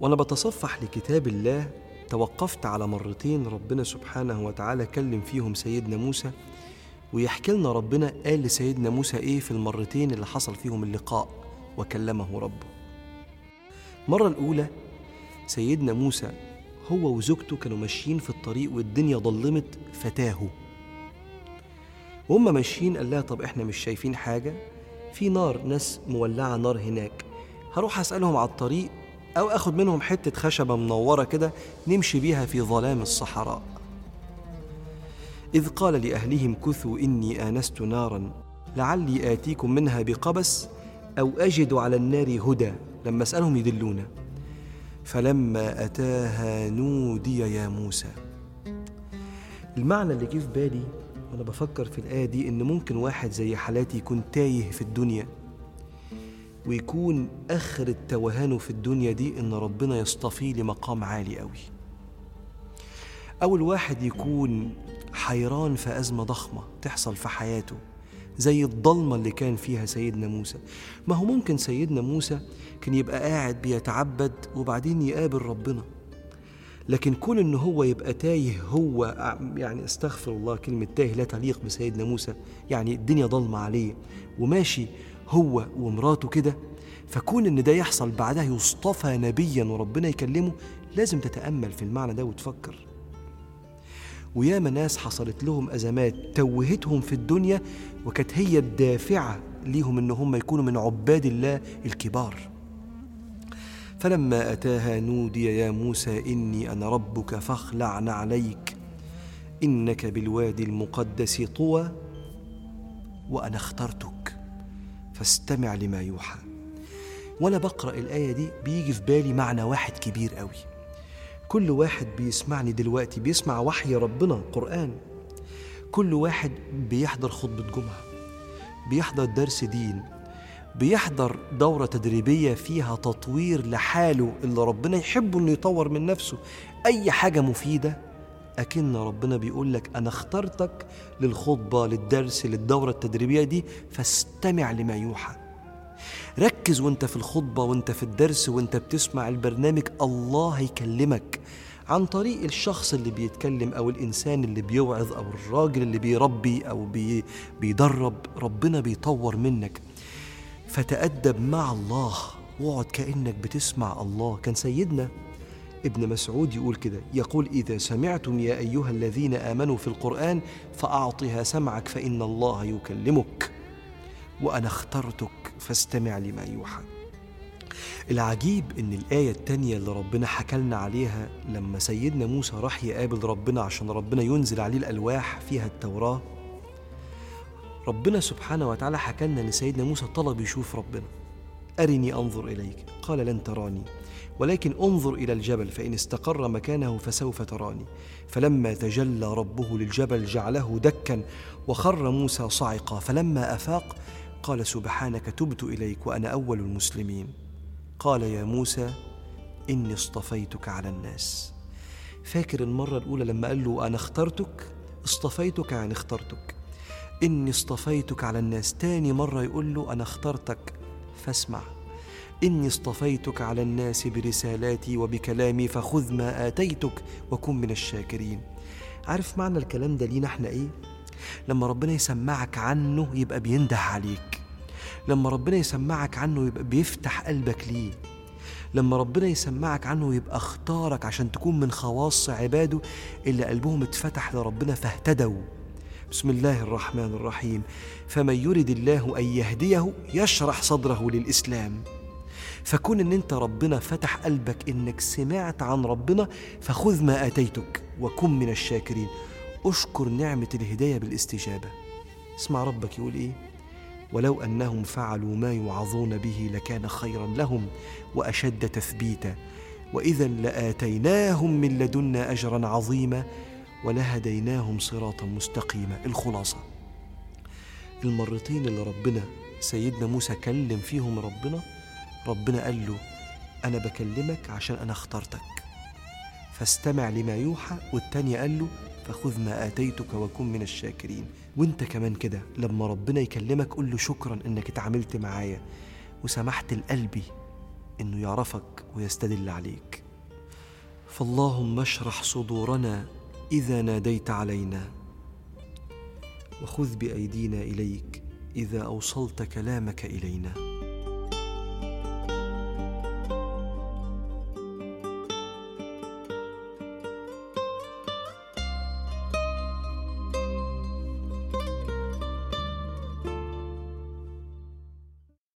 وأنا بتصفح لكتاب الله توقفت على مرتين ربنا سبحانه وتعالى كلم فيهم سيدنا موسى ويحكي لنا ربنا قال لسيدنا موسى إيه في المرتين اللي حصل فيهم اللقاء وكلمه ربه. المرة الأولى سيدنا موسى هو وزوجته كانوا ماشيين في الطريق والدنيا ضلمت فتاهوا. وهم ماشيين قال لها طب إحنا مش شايفين حاجة؟ في نار ناس مولعة نار هناك. هروح أسألهم على الطريق أو أخد منهم حتة خشبة منورة كده نمشي بيها في ظلام الصحراء. إذ قال لأهلهم كثوا إني آنست نارا لعلي آتيكم منها بقبس أو أجد على النار هدى. لما أسألهم يدلونا فلما أتاها نودي يا موسى. المعنى اللي جه في بالي وأنا بفكر في الآية دي إن ممكن واحد زي حالاتي يكون تايه في الدنيا. ويكون آخر التوهانه في الدنيا دي إن ربنا يصطفيه لمقام عالي قوي. أو الواحد يكون حيران في أزمة ضخمة تحصل في حياته زي الضلمة اللي كان فيها سيدنا موسى. ما هو ممكن سيدنا موسى كان يبقى قاعد بيتعبد وبعدين يقابل ربنا. لكن كون إن هو يبقى تايه هو يعني أستغفر الله كلمة تايه لا تليق بسيدنا موسى يعني الدنيا ضلمة عليه وماشي هو ومراته كده فكون إن ده يحصل بعدها يصطفى نبيا وربنا يكلمه لازم تتأمل في المعنى ده وتفكر. وياما ناس حصلت لهم أزمات توهتهم في الدنيا وكانت هي الدافعة ليهم إن هم يكونوا من عباد الله الكبار. فلما أتاها نودي يا موسى إني أنا ربك فاخلع عليك إنك بالوادي المقدس طوى وأنا اخترتك. فاستمع لما يوحى. وأنا بقرأ الآية دي بيجي في بالي معنى واحد كبير قوي. كل واحد بيسمعني دلوقتي بيسمع وحي ربنا قرآن كل واحد بيحضر خطبة جمعة بيحضر درس دين بيحضر دورة تدريبية فيها تطوير لحاله اللي ربنا يحبه إنه يطور من نفسه. أي حاجة مفيدة أكن ربنا بيقول لك أنا اخترتك للخطبة للدرس للدورة التدريبية دي فاستمع لما يوحى. ركز وانت في الخطبة وانت في الدرس وانت بتسمع البرنامج الله هيكلمك عن طريق الشخص اللي بيتكلم أو الإنسان اللي بيوعظ أو الراجل اللي بيربي أو بي بيدرب. ربنا بيطور منك. فتأدب مع الله واقعد كأنك بتسمع الله. كان سيدنا ابن مسعود يقول كده يقول إذا سمعتم يا أيها الذين آمنوا في القرآن فأعطها سمعك فإن الله يكلمك وأنا اخترتك فاستمع لما يوحى. العجيب إن الآية التانية اللي ربنا حكى لنا عليها لما سيدنا موسى راح يقابل ربنا عشان ربنا ينزل عليه الألواح فيها التوراة ربنا سبحانه وتعالى حكى لنا إن سيدنا موسى طلب يشوف ربنا أرني أنظر إليك. قال لن تراني. ولكن انظر إلى الجبل فإن استقر مكانه فسوف تراني. فلما تجلى ربه للجبل جعله دكا وخر موسى صعقا. فلما أفاق قال سبحانك تبت إليك وأنا أول المسلمين. قال يا موسى إني اصطفيتك على الناس. فاكر المرة الأولى لما قال له أنا اخترتك؟ اصطفيتك يعني اخترتك. إني اصطفيتك على الناس. تاني مرة يقول له أنا اخترتك فاسمع. إني اصطفيتك على الناس برسالاتي وبكلامي فخذ ما آتيتك وكن من الشاكرين. عارف معنى الكلام ده لينا إحنا إيه؟ لما ربنا يسمعك عنه يبقى بينده عليك. لما ربنا يسمعك عنه يبقى بيفتح قلبك ليه. لما ربنا يسمعك عنه يبقى اختارك عشان تكون من خواص عباده اللي قلبهم اتفتح لربنا فاهتدوا. بسم الله الرحمن الرحيم. فمن يرد الله أن يهديه يشرح صدره للإسلام. فكون إن أنت ربنا فتح قلبك إنك سمعت عن ربنا فخذ ما آتيتك وكن من الشاكرين. أشكر نعمة الهداية بالاستجابة. اسمع ربك يقول إيه؟ ولو أنهم فعلوا ما يوعظون به لكان خيرا لهم وأشد تثبيتا. واذا لآتيناهم من لدنا اجرا عظيما ولهديناهم صراطا مستقيما. الخلاصة. المرتين اللي ربنا سيدنا موسى كلم فيهم ربنا ربنا قال له أنا بكلمك عشان أنا اخترتك. فاستمع لما يوحى والتاني قال له فخذ ما آتيتك وكن من الشاكرين. وأنت كمان كده لما ربنا يكلمك قول له شكرا إنك اتعاملت معايا وسمحت لقلبي إنه يعرفك ويستدل عليك. فاللهم اشرح صدورنا إذا ناديت علينا وخذ بأيدينا إليك إذا أوصلت كلامك إلينا.